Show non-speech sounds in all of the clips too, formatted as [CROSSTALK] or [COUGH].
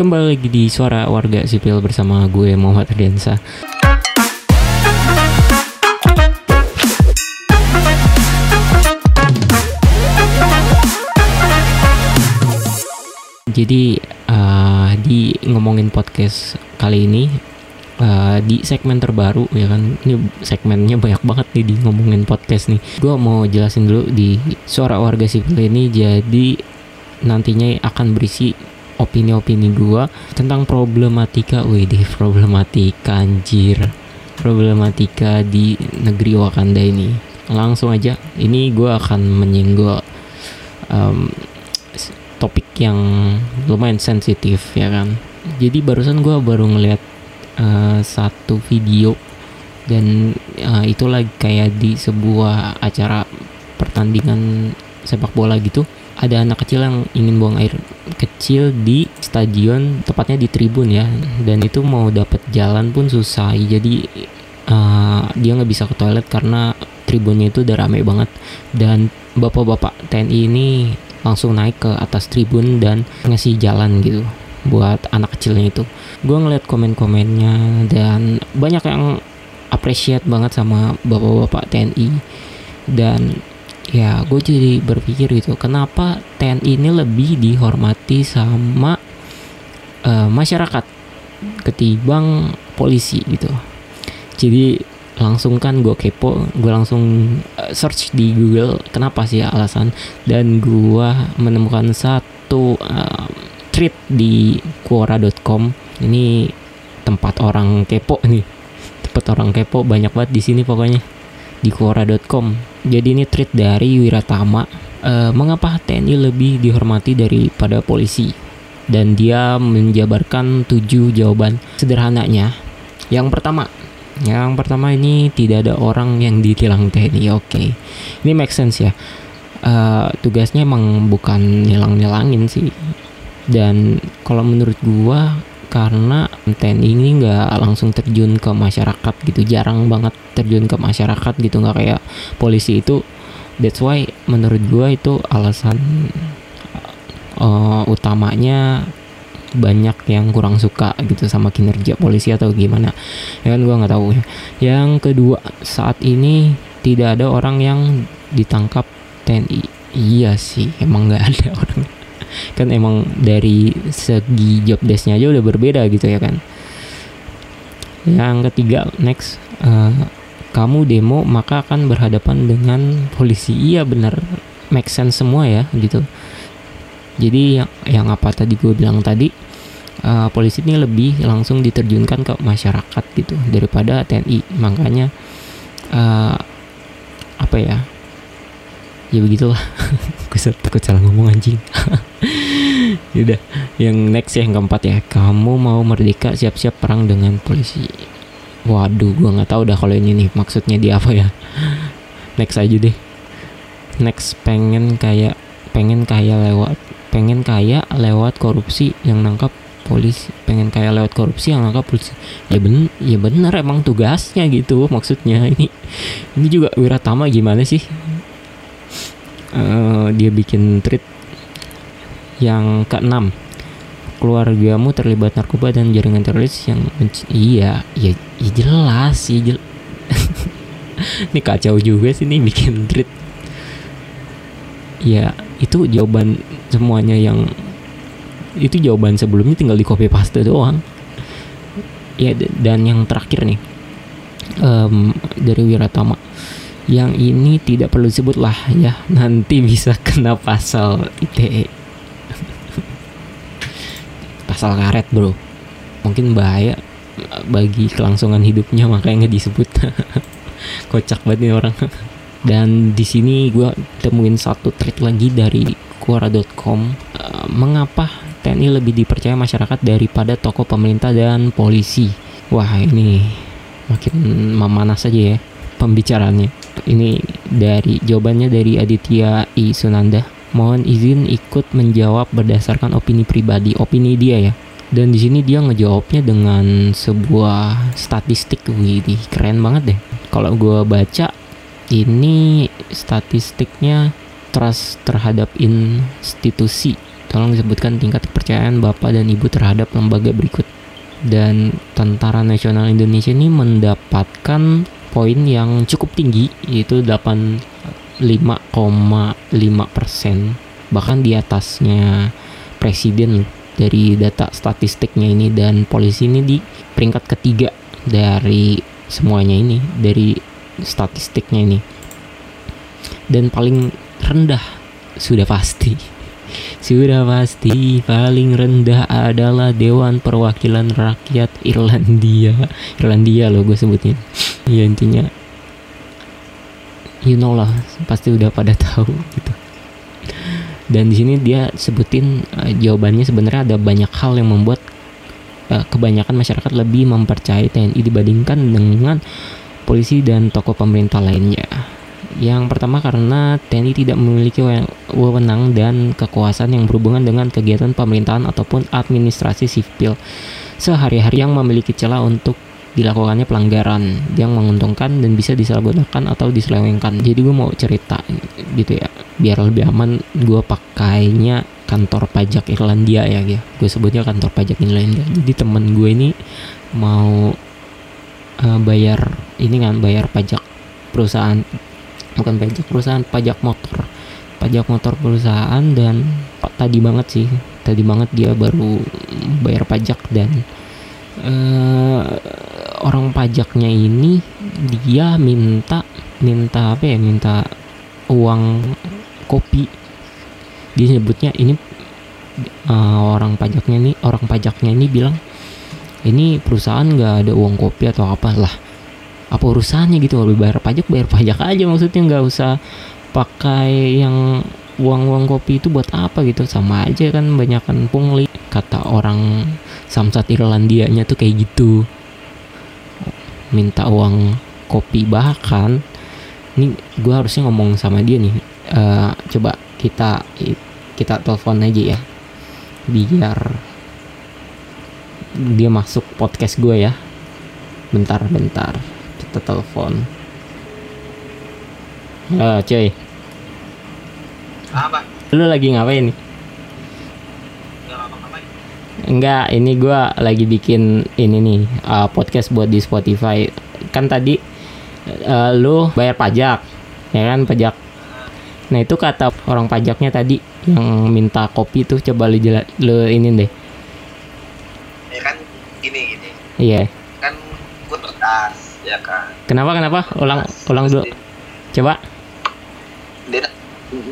Kembali lagi di Suara Warga Sipil bersama gue Muhammad Ardiansa. Jadi uh, di ngomongin podcast kali ini uh, di segmen terbaru ya kan ini segmennya banyak banget nih di ngomongin podcast nih. Gue mau jelasin dulu di Suara Warga Sipil ini jadi nantinya akan berisi opini-opini gue tentang problematika, wih problematika anjir, problematika di negeri Wakanda ini. Langsung aja, ini gue akan menyinggung um, topik yang lumayan sensitif ya kan. Jadi barusan gue baru ngeliat uh, satu video dan uh, itu lagi kayak di sebuah acara pertandingan sepak bola gitu ada anak kecil yang ingin buang air kecil di stadion tepatnya di tribun ya. Dan itu mau dapat jalan pun susah. Jadi uh, dia nggak bisa ke toilet karena tribunnya itu udah rame banget. Dan bapak-bapak TNI ini langsung naik ke atas tribun dan ngasih jalan gitu buat anak kecilnya itu. Gue ngeliat komen-komennya dan banyak yang appreciate banget sama bapak-bapak TNI dan ya gue jadi berpikir gitu kenapa TNI ini lebih dihormati sama uh, masyarakat ketimbang polisi gitu jadi langsung kan gue kepo gue langsung uh, search di Google kenapa sih alasan dan gue menemukan satu uh, tweet di quora.com ini tempat orang kepo nih tempat orang kepo banyak banget di sini pokoknya di quora.com. Jadi ini tweet dari Wiratama. Uh, mengapa TNI lebih dihormati daripada polisi? Dan dia menjabarkan tujuh jawaban sederhananya. Yang pertama, yang pertama ini tidak ada orang yang ditilang TNI. Oke, okay. ini make sense ya. Uh, tugasnya emang bukan nilang-nilangin sih. Dan kalau menurut gua karena TNI ini nggak langsung terjun ke masyarakat gitu. Jarang banget terjun ke masyarakat gitu. Nggak kayak polisi itu. That's why menurut gue itu alasan uh, utamanya banyak yang kurang suka gitu sama kinerja polisi atau gimana. Ya kan gue nggak tahu. Ya yang kedua saat ini tidak ada orang yang ditangkap TNI iya sih emang nggak ada orang kan emang dari segi job desknya aja udah berbeda gitu ya kan. Yang ketiga next uh, kamu demo maka akan berhadapan dengan polisi. Iya benar make sense semua ya gitu. Jadi yang, yang apa tadi gue bilang tadi uh, polisi ini lebih langsung diterjunkan ke masyarakat gitu daripada TNI makanya uh, apa ya ya begitulah. [LAUGHS] Gue salah ngomong anjing. [LAUGHS] Yaudah yang next ya yang keempat ya. Kamu mau merdeka siap-siap perang dengan polisi. Waduh gue nggak tahu dah kalau ini nih maksudnya di apa ya. [LAUGHS] Next aja deh. Next pengen kayak pengen kaya lewat pengen kaya lewat korupsi yang nangkap polisi pengen kaya lewat korupsi yang nangkap polisi ya ben ya benar emang tugasnya gitu maksudnya ini. Ini juga Wiratama gimana sih uh, dia bikin tweet yang keenam. Keluargamu terlibat narkoba dan jaringan teroris yang iya ya, ya jelas ya jel [LAUGHS] ini kacau juga sih nih bikin tweet ya itu jawaban semuanya yang itu jawaban sebelumnya tinggal di copy paste doang. Ya dan yang terakhir nih um, dari Wiratama yang ini tidak perlu disebut lah ya. Nanti bisa kena pasal ITE [LAUGHS] pasal karet bro. Mungkin bahaya bagi kelangsungan hidupnya makanya nggak disebut. [LAUGHS] Kocak banget nih orang. [LAUGHS] Dan di sini gue temuin satu tweet lagi dari Quora.com uh, mengapa TNI lebih dipercaya masyarakat daripada tokoh pemerintah dan polisi? Wah ini makin memanas saja ya pembicaraannya ini dari jawabannya dari Aditya I Sunanda. Mohon izin ikut menjawab berdasarkan opini pribadi, opini dia ya. Dan di sini dia ngejawabnya dengan sebuah statistik, wih, keren banget deh. Kalau gue baca, ini statistiknya trust terhadap institusi tolong disebutkan tingkat kepercayaan bapak dan ibu terhadap lembaga berikut dan Tentara Nasional Indonesia ini mendapatkan poin yang cukup tinggi yaitu 85,5 persen bahkan di atasnya presiden dari data statistiknya ini dan polisi ini di peringkat ketiga dari semuanya ini dari statistiknya ini. Dan paling rendah sudah pasti [LAUGHS] sudah pasti paling rendah adalah Dewan Perwakilan Rakyat Irlandia. Irlandia loh gue sebutnya ya intinya you know lah pasti udah pada [LAUGHS] tahu gitu dan di sini dia sebutin uh, jawabannya sebenarnya ada banyak hal yang membuat uh, kebanyakan masyarakat lebih mempercayai TNI dibandingkan dengan polisi dan tokoh pemerintah lainnya. Yang pertama karena TNI tidak memiliki wewenang dan kekuasaan yang berhubungan dengan kegiatan pemerintahan ataupun administrasi sipil sehari-hari yang memiliki celah untuk dilakukannya pelanggaran yang menguntungkan dan bisa disalahgunakan atau diselewengkan. Jadi gue mau cerita gitu ya, biar lebih aman gue pakainya kantor pajak Irlandia ya, ya. Gue sebutnya kantor pajak Irlandia. Jadi temen gue ini mau uh, bayar ini kan bayar pajak perusahaan bukan pajak perusahaan pajak motor pajak motor perusahaan dan tadi banget sih tadi banget dia baru bayar pajak dan uh, orang pajaknya ini dia minta minta apa ya minta uang kopi. Dia nyebutnya ini uh, orang pajaknya ini orang pajaknya ini bilang ini perusahaan nggak ada uang kopi atau apa lah apa urusannya gitu? Lebih bayar pajak bayar pajak aja maksudnya. Nggak usah pakai yang uang-uang kopi itu buat apa gitu. Sama aja kan banyak kan pungli. Kata orang samsat Irlandianya tuh kayak gitu minta uang kopi bahkan ini gue harusnya ngomong sama dia nih uh, coba kita kita telepon aja ya biar dia masuk podcast gue ya. Bentar bentar kita telepon. Uh, cuy. Apa lu lagi ngapain nih Enggak, ini gue lagi bikin ini nih uh, podcast buat di Spotify. Kan tadi uh, lu bayar pajak, ya kan pajak. Nah itu kata orang pajaknya tadi yang minta kopi tuh coba lu jela, lu ini deh. Ya kan gini gini. Iya. Kan gue berkas, ya kan. Kenapa kenapa? Ulang ulang dulu. Coba. Dia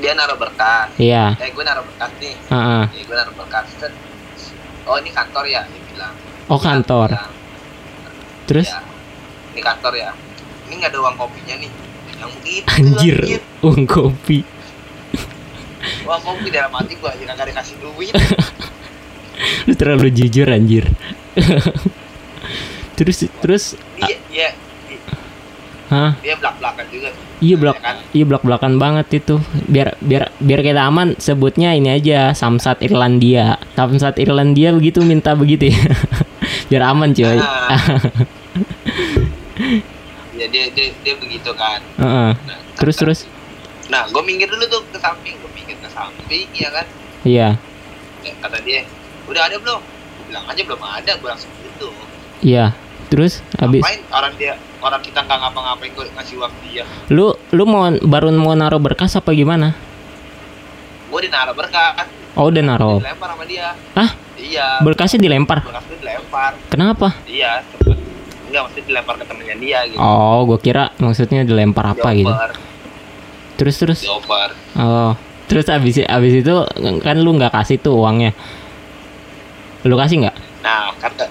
dia naruh berkas. Iya. Eh gue naruh berkas nih. Uh -uh. Ya, gue naruh berkas. Set. Oh ini kantor ya, dia bilang. Oh kantor. Bilang, Terus? ya, ini kantor ya. Ini nggak ada uang kopinya nih. Yang begitu. Anjir, uang kopi. Uang kopi dalam hati gue aja kagak dikasih duit. [LAUGHS] Lu terlalu jujur anjir. [LAUGHS] terus terus Iya, iya. Hah? Dia belak-belakan juga. Iya belak Ya kan? iya belak belakan banget itu. Biar biar biar kita aman sebutnya ini aja Samsat Irlandia. Samsat Irlandia begitu minta begitu ya. [LAUGHS] biar aman cuy. Ah. Ya [LAUGHS] dia dia, dia begitu kan. Heeh. Nah, Terus kata- terus. Nah, gue minggir dulu tuh ke samping, gue minggir ke samping, ya kan. Iya. Ya, kata dia, udah ada belum? Gua bilang aja belum ada, gue langsung gitu. Iya. Terus habis Ngapain orang dia, orang kita nggak ngapa-ngapain gue ngasih uang dia. lu lu mau baru mau naruh berkas apa gimana? Gue dinaruh berkas, Oh udah naruh. dilempar sama dia. Hah? Iya. Berkasnya dilempar. Berkas itu dilempar. Kenapa? Iya, sempet. Enggak, maksudnya dilempar ke temennya dia gitu. Oh, gua kira maksudnya dilempar apa gitu. Terus terus. dioper. Oh, terus abis abis itu kan lu nggak kasih tuh uangnya. Lu kasih nggak? Nah, kata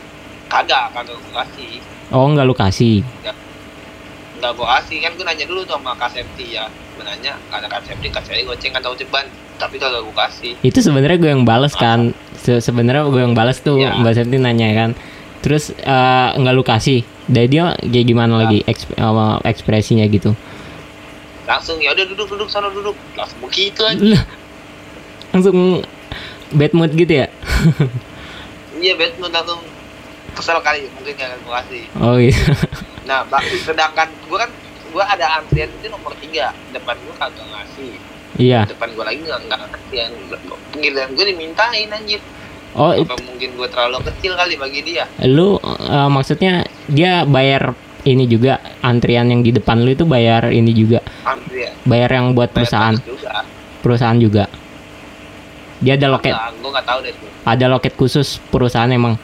kagak, kagak gue kasih. Oh, nggak lu kasih. Enggak gue kasih, kan gue nanya dulu tuh sama Kak Septi ya. Gue nanya, ada Kak Septi, Kak Septi goceng atau ceban. Tapi kagak gue kasih. Itu sebenarnya gue yang bales kan. Se- sebenarnya gue yang bales tuh Iya. Mbak Septi nanya kan. Terus eh, nggak lu kasih. Dari dia kayak gimana lagi eksp- ekspresinya gitu. Langsung, ya udah duduk, duduk, sana duduk. Langsung begitu aja. Langsung bad mood gitu ya. [LAUGHS] Iya, Batman langsung kesel kali, mungkin gak gue kasih. Oh iya. Nah, bak- sedangkan gue kan, gue ada antrian itu nomor tiga. Depan gue kagak ngasih. Iya. depan gue lagi nggak nggak kasihan giliran gue dimintain anjir. Oh, it- apa mungkin gue terlalu kecil kali bagi dia? Lu eh, maksudnya dia bayar ini juga antrian yang di depan lu itu bayar ini juga. Ya bayar yang buat perusahaan. Bayar juga. Perusahaan juga. Dia ada loket. gue nggak tahu deh ada loket khusus perusahaan emang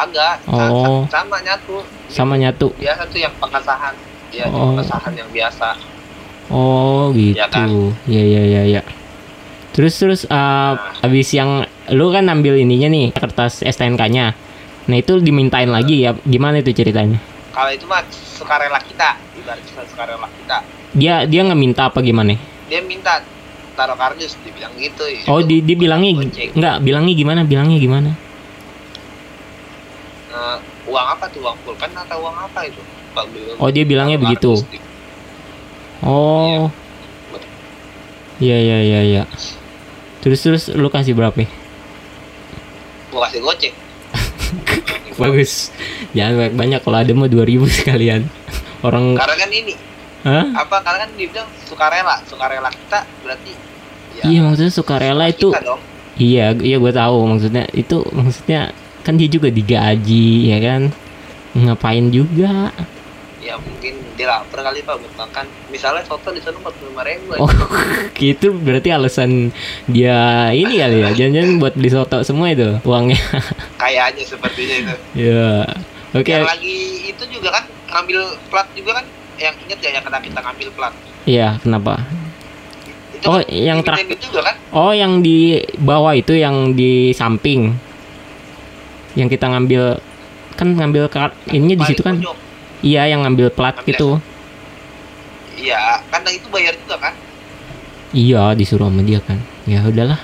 kagak Oh. sa- sama nyatu. Sama nyatu? Biasa tuh yang pengesahan ya Oh. pengesahan yang biasa. Oh gitu. Ya kan? ya ya ya ya terus terus eh, habis yang lu kan ambil ininya nih kertas STNK-nya nah itu dimintain lagi ya? Gimana itu ceritanya? Kalau itu mah sukarela kita. Ibarat sukarela kita. Dia dia nggak minta apa gimana? Dia minta taruh kardus dibilang gitu. Ya oh di dia bilangnya Goceng. nggak bilangnya gimana? Bilangnya gimana Eh, uang apa tuh uang pulpen atau uang apa itu Pak Oh, dia bilangnya begitu. di- Oh. Iya iya iya iya. Terus terus lu kasih berapa? gua kasih goceng [LAUGHS] Bagus. Jangan banyak banyak kalau ada mah 2000 sekalian. Orang karena kan ini Hah? apa karena kan dia bilang sukarela sukarela kita berarti ya Iya maksudnya sukarela itu dong iya iya gue tahu maksudnya itu maksudnya kan dia juga digaji ya kan? Ngapain juga? Ya mungkin dia lapar kali pak buat makan. Misalnya soto di sana empat puluh lima ribu oh [LAUGHS] gitu. Berarti alasan dia ini kali ya jangan-jangan buat beli soto semua itu uangnya. [LAUGHS] Kayaknya sepertinya itu. Ya oke. Yang lagi itu juga kan ngambil plat juga kan? Yang inget ya yang kena kita ngambil plat? Iya kenapa? Itu Oh, kan yang itu juga kan? Oh, yang di bawah itu yang di samping. Yang kita ngambil kan ngambil kart ininya di situ kan. pojok. Iya, yang ngambil plat Ngambil gitu. iya kan itu bayar juga kan Iya, disuruh sama dia kan. Ya udahlah.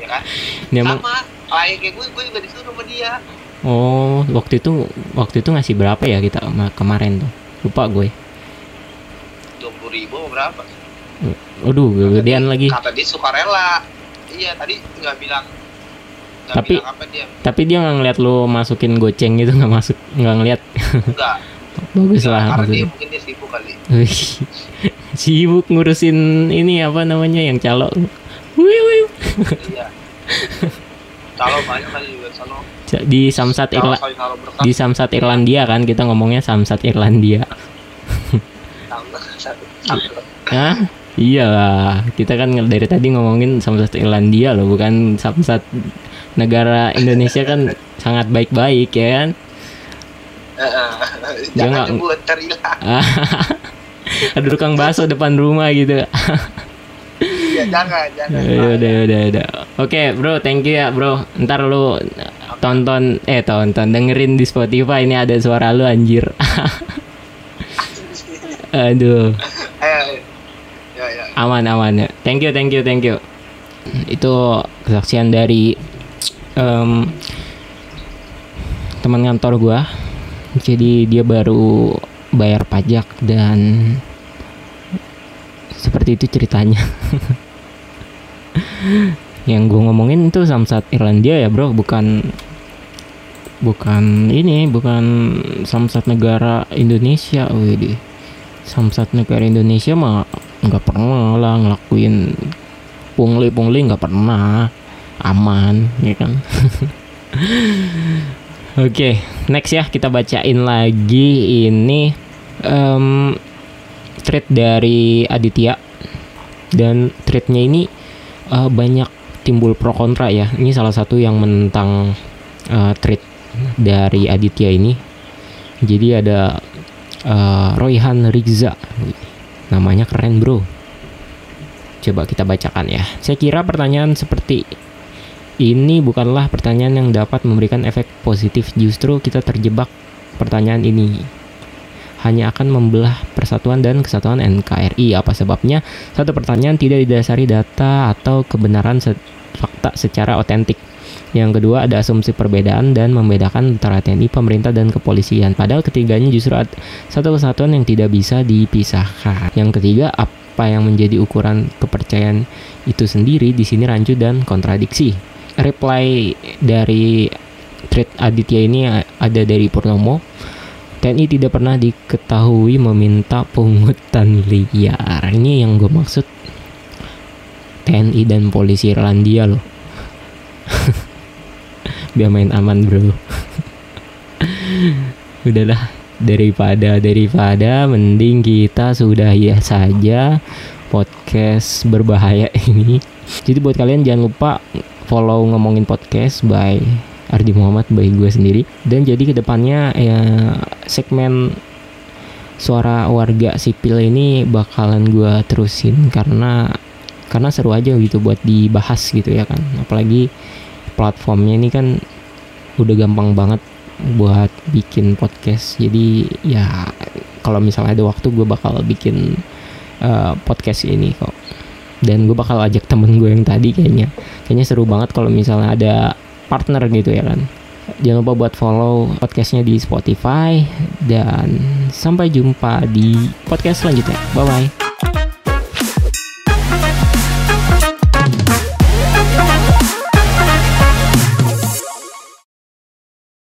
iya kan [LAUGHS] sama kayak gue gue juga disuruh sama dia Oh, waktu itu waktu itu ngasih berapa ya kita kemarin tuh? Lupa gue. dua puluh ribu apa berapa Aduh, gedean lagi. kata dia sukarela iya tadi nggak bilang Tapi- apa dia Tapi dia nggak ngeliat lu masukin goceng gitu nggak masuk nggak ngeliat. enggak [LAUGHS] Bagus lah karena dia maksudnya. mungkin dia sibuk kali [LAUGHS] Sibuk ngurusin ini apa namanya yang calo. Wih, wih. iya kalau banyak kali juga sono Di Samsat Irla di Samsat Irlandia kan kita ngomongnya Samsat Irlandia. Hah? Iya lah, kita kan dari tadi ngomongin Samsat Irlandia loh, bukan Samsat negara Indonesia kan sangat baik-baik ya kan. Dia nggak- jangan nyebut terilah [LAUGHS] Ada tukang bakso depan rumah gitu. ya jangan jangan ya udah ya udah ya udah. Oke bro, thank you ya bro. Ntar lu tonton eh tonton dengerin di Spotify ini ada suara lu anjir. [LAUGHS] Aduh. ya ya aman aman ya thank you thank you thank you itu kesaksian dari em, teman kantor gua. Jadi dia baru bayar pajak dan seperti itu ceritanya. [LAUGHS] Yang gue ngomongin itu Samsat Irlandia ya bro. Bukan bukan ini bukan Samsat negara Indonesia. Widih. Samsat negara Indonesia mah nggak pernah lah ngelakuin pungli-pungli nggak pernah aman ya kan [LAUGHS] Oke, next ya kita bacain lagi ini em thread dari Aditya dan threadnya ini eh, banyak timbul pro kontra ya. Ini salah satu yang menentang eh, thread dari Aditya ini. Jadi ada eh, Royhan Riza, namanya keren bro. Coba kita bacakan ya. Saya kira pertanyaan seperti ini bukanlah pertanyaan yang dapat memberikan efek positif. Justru kita terjebak pertanyaan ini hanya akan membelah persatuan dan kesatuan NKRI. Apa sebabnya? Satu pertanyaan tidak didasari data atau kebenaran se- fakta secara otentik. Yang kedua ada asumsi perbedaan dan membedakan antara TNI, pemerintah dan kepolisian. Padahal ketiganya justru satu kesatuan yang tidak bisa dipisahkan. Yang ketiga apa yang menjadi ukuran kepercayaan itu sendiri di sini rancu dan kontradiksi. Reply dari thread Aditya ini ada dari Purnomo TNI tidak pernah diketahui meminta pungutan liar. Ini yang gue maksud TNI dan polisi Irlandia loh. [LAUGHS] Biar main aman bro. [LAUGHS] Udahlah daripada daripada mending kita sudah ya saja podcast berbahaya ini. Jadi buat kalian jangan lupa follow ngomongin podcast by Ardi Muhammad by gue sendiri. Dan jadi ke depannya ya segmen suara warga sipil ini bakalan gue terusin karena karena seru aja gitu buat dibahas gitu ya kan. Apalagi platformnya ini kan udah gampang banget buat bikin podcast. Jadi ya kalau misalnya ada waktu gue bakal bikin uh, podcast ini kok dan gue bakal ajak temen gue yang tadi kayaknya. Kayaknya seru banget kalau misalnya ada partner gitu ya kan. Jangan lupa buat follow podcastnya di Spotify. Dan sampai jumpa di podcast selanjutnya. Bye bye